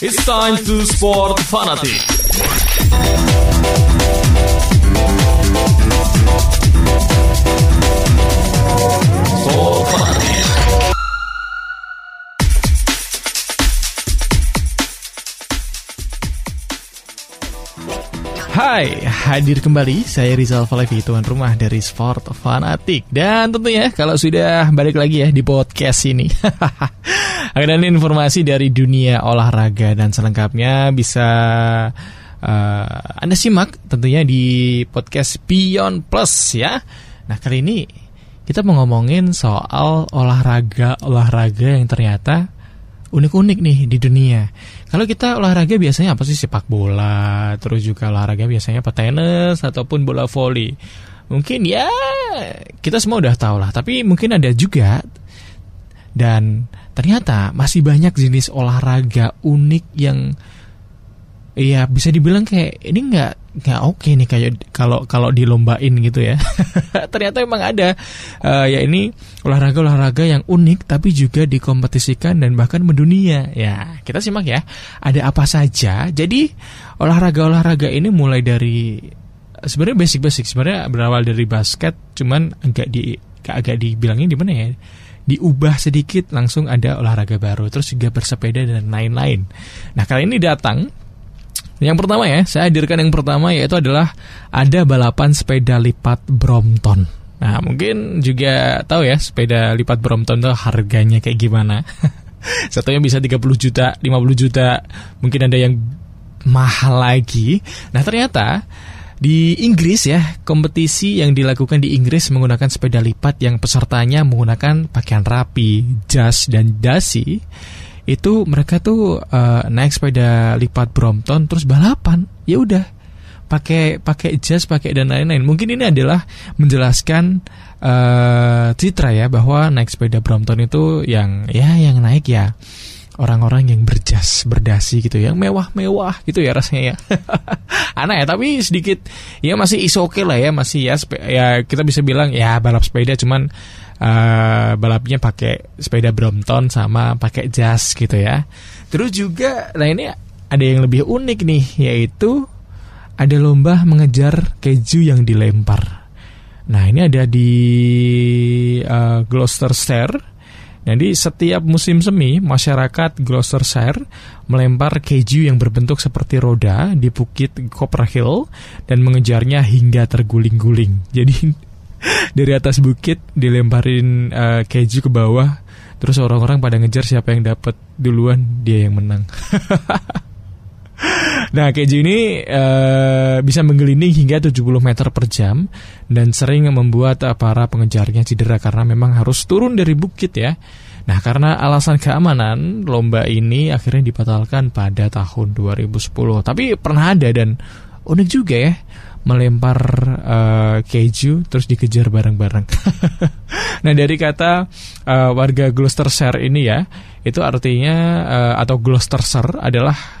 It's time to sport fanatic. Sport fanatic. Hai, hadir kembali. Saya Rizal Falevi, tuan rumah dari Sport Fanatik. Dan tentunya kalau sudah balik lagi ya di podcast ini Ada informasi dari dunia olahraga dan selengkapnya bisa uh, Anda simak tentunya di podcast Beyond Plus ya. Nah kali ini kita mau ngomongin soal olahraga-olahraga yang ternyata unik-unik nih di dunia. Kalau kita olahraga biasanya apa sih sepak bola, terus juga olahraga biasanya petenis ataupun bola voli. Mungkin ya kita semua udah tahu lah, tapi mungkin ada juga dan ternyata masih banyak jenis olahraga unik yang Iya bisa dibilang kayak ini nggak nggak oke nih kayak kalau kalau dilombain gitu ya. Ternyata emang ada uh, ya ini olahraga-olahraga yang unik tapi juga dikompetisikan dan bahkan mendunia. Ya kita simak ya. Ada apa saja? Jadi olahraga-olahraga ini mulai dari sebenarnya basic-basic sebenarnya berawal dari basket, cuman agak di agak dibilangin di mana ya? diubah sedikit langsung ada olahraga baru terus juga bersepeda dan lain-lain. Nah kali ini datang yang pertama ya, saya hadirkan yang pertama yaitu adalah ada balapan sepeda lipat Brompton. Nah, mungkin juga tahu ya sepeda lipat Brompton itu harganya kayak gimana. Satunya bisa 30 juta, 50 juta, mungkin ada yang mahal lagi. Nah, ternyata di Inggris ya, kompetisi yang dilakukan di Inggris menggunakan sepeda lipat yang pesertanya menggunakan pakaian rapi, jas dan dasi itu mereka tuh uh, naik sepeda lipat Brompton terus balapan. Ya udah pakai pakai jas pakai dan lain-lain. Mungkin ini adalah menjelaskan uh, citra ya bahwa naik sepeda Brompton itu yang ya yang naik ya orang-orang yang berjas berdasi gitu yang mewah-mewah gitu ya rasanya ya. Aneh ya tapi sedikit ya masih is okay lah ya masih ya ya kita bisa bilang ya balap sepeda cuman uh, balapnya pakai sepeda Brompton sama pakai jas gitu ya. Terus juga nah ini ada yang lebih unik nih yaitu ada lomba mengejar keju yang dilempar. Nah ini ada di uh, Gloucestershire. Jadi setiap musim semi, masyarakat Gloucestershire melempar keju yang berbentuk seperti roda di bukit Copper Hill dan mengejarnya hingga terguling-guling. Jadi dari atas bukit dilemparin uh, keju ke bawah terus orang-orang pada ngejar siapa yang dapat duluan dia yang menang Nah keju ini uh, bisa menggelinding hingga 70 meter per jam dan sering membuat para pengejarnya cedera karena memang harus turun dari bukit ya. Nah karena alasan keamanan lomba ini akhirnya dibatalkan pada tahun 2010. Tapi pernah ada dan unik juga ya melempar uh, keju terus dikejar bareng-bareng. nah dari kata uh, warga Gloucestershire ini ya itu artinya uh, atau Gloucestershire adalah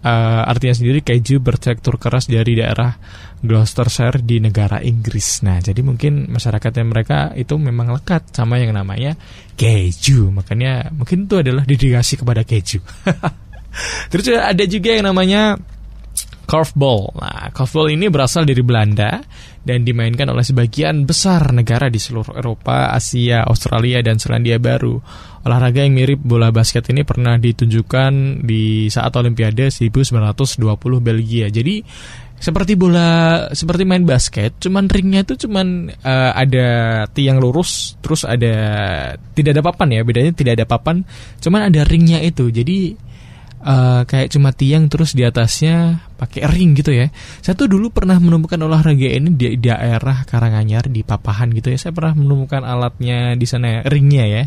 uh, artinya sendiri keju bertekstur keras dari daerah Gloucestershire di negara Inggris. Nah, jadi mungkin masyarakatnya mereka itu memang lekat sama yang namanya keju. Makanya mungkin itu adalah dedikasi kepada keju. Terus ada juga yang namanya Curveball. Nah, curveball ini berasal dari Belanda dan dimainkan oleh sebagian besar negara di seluruh Eropa, Asia, Australia, dan Selandia Baru. Olahraga yang mirip bola basket ini pernah ditunjukkan di saat Olimpiade 1920 Belgia. Jadi seperti bola seperti main basket, cuman ringnya itu cuman uh, ada tiang lurus, terus ada tidak ada papan ya, bedanya tidak ada papan, cuman ada ringnya itu. Jadi uh, kayak cuma tiang terus di atasnya pakai ring gitu ya. Saya tuh dulu pernah menemukan olahraga ini di daerah Karanganyar di Papahan gitu ya. Saya pernah menemukan alatnya di sana ringnya ya.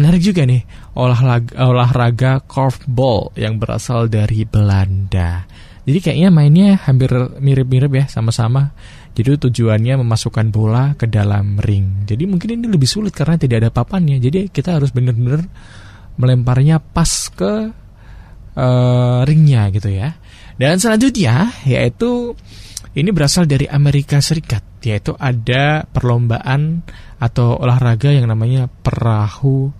Menarik juga nih olahraga olahraga korfball yang berasal dari Belanda. Jadi kayaknya mainnya hampir mirip-mirip ya sama-sama. Jadi tujuannya memasukkan bola ke dalam ring. Jadi mungkin ini lebih sulit karena tidak ada papannya. Jadi kita harus benar-benar melemparnya pas ke uh, ringnya gitu ya. Dan selanjutnya yaitu ini berasal dari Amerika Serikat, yaitu ada perlombaan atau olahraga yang namanya perahu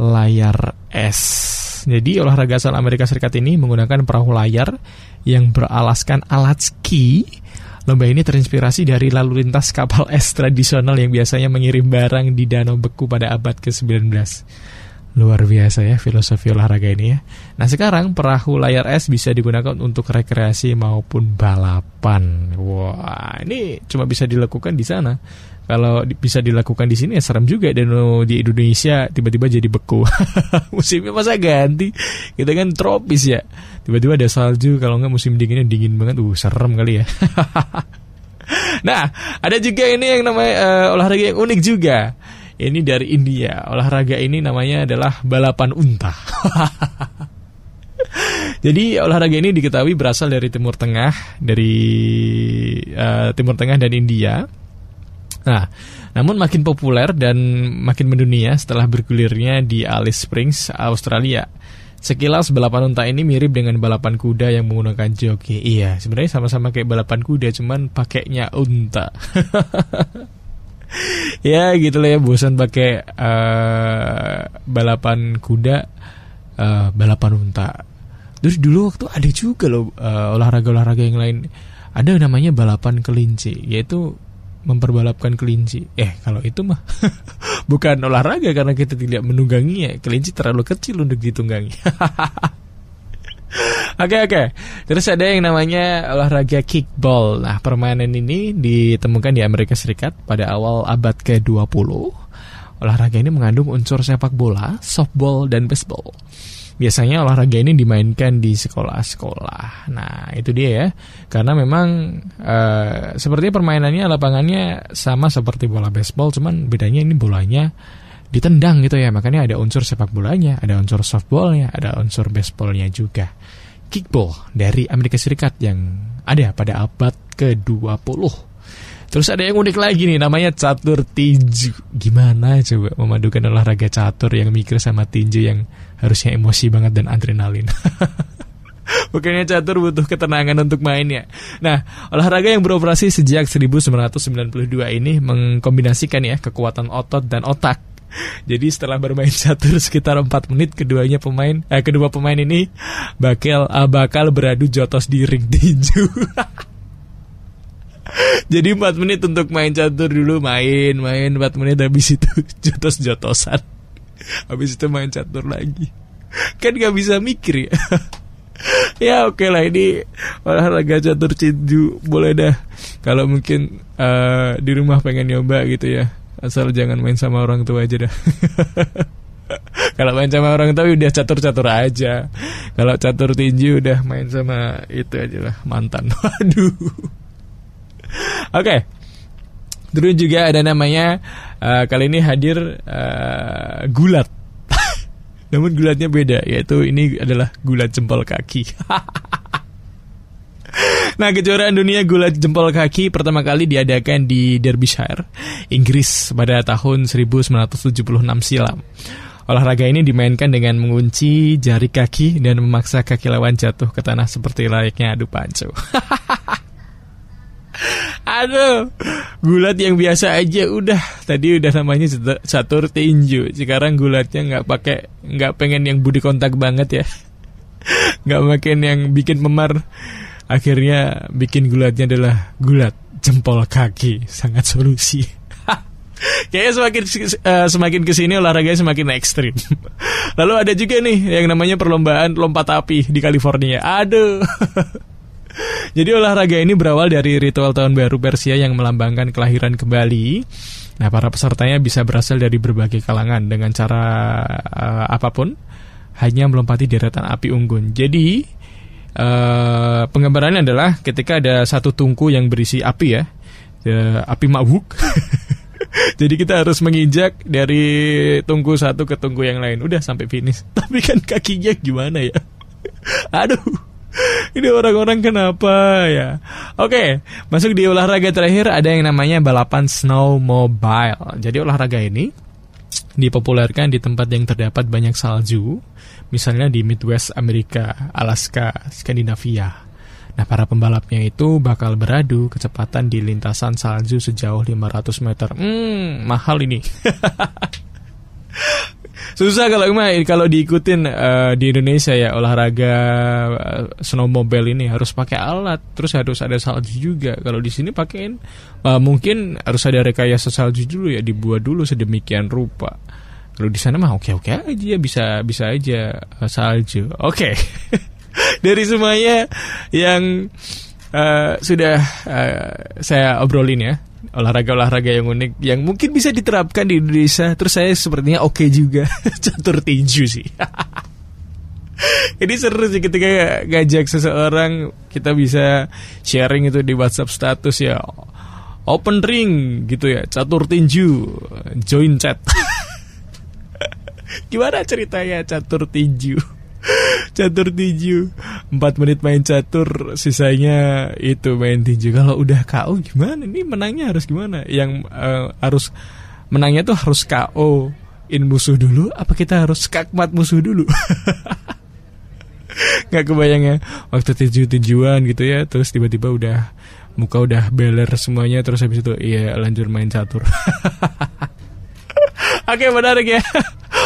layar es. Jadi olahraga asal Amerika Serikat ini menggunakan perahu layar yang beralaskan alat ski. Lomba ini terinspirasi dari lalu lintas kapal es tradisional yang biasanya mengirim barang di danau beku pada abad ke-19. Luar biasa ya filosofi olahraga ini ya. Nah sekarang perahu layar es bisa digunakan untuk rekreasi maupun balapan. Wah ini cuma bisa dilakukan di sana. Kalau di- bisa dilakukan di sini ya serem juga dan di Indonesia tiba-tiba jadi beku. Musimnya masa ganti? Kita kan tropis ya. Tiba-tiba ada salju kalau nggak musim dinginnya dingin banget. Uh serem kali ya. nah ada juga ini yang namanya eh, olahraga yang unik juga. Ini dari India. Olahraga ini namanya adalah balapan unta. Jadi olahraga ini diketahui berasal dari Timur Tengah, dari eh, Timur Tengah dan India. Nah, namun makin populer dan makin mendunia setelah bergulirnya di Alice Springs, Australia. Sekilas balapan unta ini mirip dengan balapan kuda yang menggunakan joki. Iya, sebenarnya sama-sama kayak balapan kuda, cuman pakainya unta. ya gitu lah ya bosan pakai eh, balapan kuda eh, balapan unta. Terus dulu waktu ada juga loh eh, olahraga-olahraga yang lain. Ada namanya balapan kelinci yaitu memperbalapkan kelinci. Eh kalau itu mah bukan olahraga karena kita tidak menungganginya kelinci terlalu kecil untuk ditunggangi Oke oke. Terus ada yang namanya olahraga kickball. Nah, permainan ini ditemukan di Amerika Serikat pada awal abad ke-20. Olahraga ini mengandung unsur sepak bola, softball, dan baseball. Biasanya olahraga ini dimainkan di sekolah-sekolah. Nah, itu dia ya. Karena memang eh, seperti permainannya lapangannya sama seperti bola baseball, cuman bedanya ini bolanya ditendang gitu ya. Makanya ada unsur sepak bolanya, ada unsur softballnya, ada unsur baseballnya juga. Kickball dari Amerika Serikat yang ada pada abad ke-20. Terus ada yang unik lagi nih namanya catur tinju. Gimana coba memadukan olahraga catur yang mikir sama tinju yang harusnya emosi banget dan adrenalin. Bukannya catur butuh ketenangan untuk mainnya. Nah, olahraga yang beroperasi sejak 1992 ini mengkombinasikan ya kekuatan otot dan otak. Jadi setelah bermain catur sekitar 4 menit keduanya pemain eh, kedua pemain ini bakal eh, bakal beradu jotos di ring tinju. Jadi 4 menit untuk main catur dulu main main 4 menit habis itu jotos-jotosan. Habis itu main catur lagi. Kan gak bisa mikir ya. ya oke lah ini olahraga catur tinju boleh dah. Kalau mungkin eh, di rumah pengen nyoba gitu ya. Asal jangan main sama orang tua aja dah. Kalau main sama orang tua udah catur-catur aja. Kalau catur tinju udah main sama itu aja lah mantan. Waduh. Oke. Terus juga ada namanya eh, kali ini hadir eh, gulat. Namun gulatnya beda yaitu ini adalah gulat jempol kaki. Nah, kejuaraan dunia gulat jempol kaki pertama kali diadakan di Derbyshire, Inggris pada tahun 1976 silam. Olahraga ini dimainkan dengan mengunci jari kaki dan memaksa kaki lawan jatuh ke tanah seperti layaknya adu panco. Aduh, gulat yang biasa aja udah tadi udah namanya catur tinju. Sekarang gulatnya nggak pakai nggak pengen yang budi kontak banget ya. Nggak makin yang bikin memar. Akhirnya bikin gulatnya adalah gulat jempol kaki. Sangat solusi. Kayaknya semakin eh, semakin ke sini olahraganya semakin ekstrim. Lalu ada juga nih yang namanya perlombaan lompat api di California. Aduh. Jadi olahraga ini berawal dari ritual tahun baru Persia yang melambangkan kelahiran kembali. Nah, para pesertanya bisa berasal dari berbagai kalangan dengan cara eh, apa pun, hanya melompati deretan api unggun. Jadi eh, penggambarannya adalah ketika ada satu tungku yang berisi api ya, eh, api mabuk. Jadi kita harus menginjak dari tungku satu ke tungku yang lain. Udah sampai finish. Tapi kan kakinya gimana ya? Aduh. Ini orang-orang kenapa ya? Oke, masuk di olahraga terakhir ada yang namanya balapan snowmobile. Jadi olahraga ini dipopulerkan di tempat yang terdapat banyak salju, misalnya di Midwest Amerika, Alaska, Skandinavia. Nah, para pembalapnya itu bakal beradu kecepatan di lintasan salju sejauh 500 meter. Hmm, mahal ini. Susah kalau emang kalau diikutin uh, di Indonesia ya olahraga uh, snowmobile ini harus pakai alat, terus harus ada salju juga. Kalau di sini pakein uh, mungkin harus ada rekayasa salju dulu ya dibuat dulu sedemikian rupa. Kalau di sana mah oke oke aja bisa bisa aja uh, salju. Oke. Okay. Dari semuanya yang uh, sudah uh, saya obrolin ya olahraga-olahraga yang unik yang mungkin bisa diterapkan di Indonesia. Terus saya sepertinya oke okay juga catur tinju sih. Ini seru sih ketika ngajak seseorang kita bisa sharing itu di WhatsApp status ya. Open ring gitu ya, catur tinju, join chat. Gimana ceritanya catur tinju? Catur tinju. 4 menit main catur sisanya itu main tinju. Kalau udah KO gimana? Ini menangnya harus gimana? Yang uh, harus menangnya tuh harus KO in musuh dulu apa kita harus skakmat musuh dulu? Nggak kebayang ya waktu tinju tinjuan gitu ya terus tiba-tiba udah muka udah beler semuanya terus habis itu iya lanjut main catur. Oke menarik ya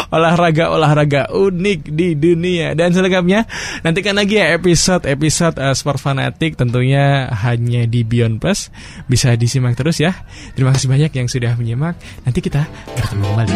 Olahraga-olahraga unik di dunia. Dan selengkapnya Nantikan lagi ya episode-episode uh, Sport Fanatik Tentunya hanya di Beyond Plus. Bisa disimak terus ya. Terima kasih banyak yang sudah menyimak. Nanti kita bertemu kembali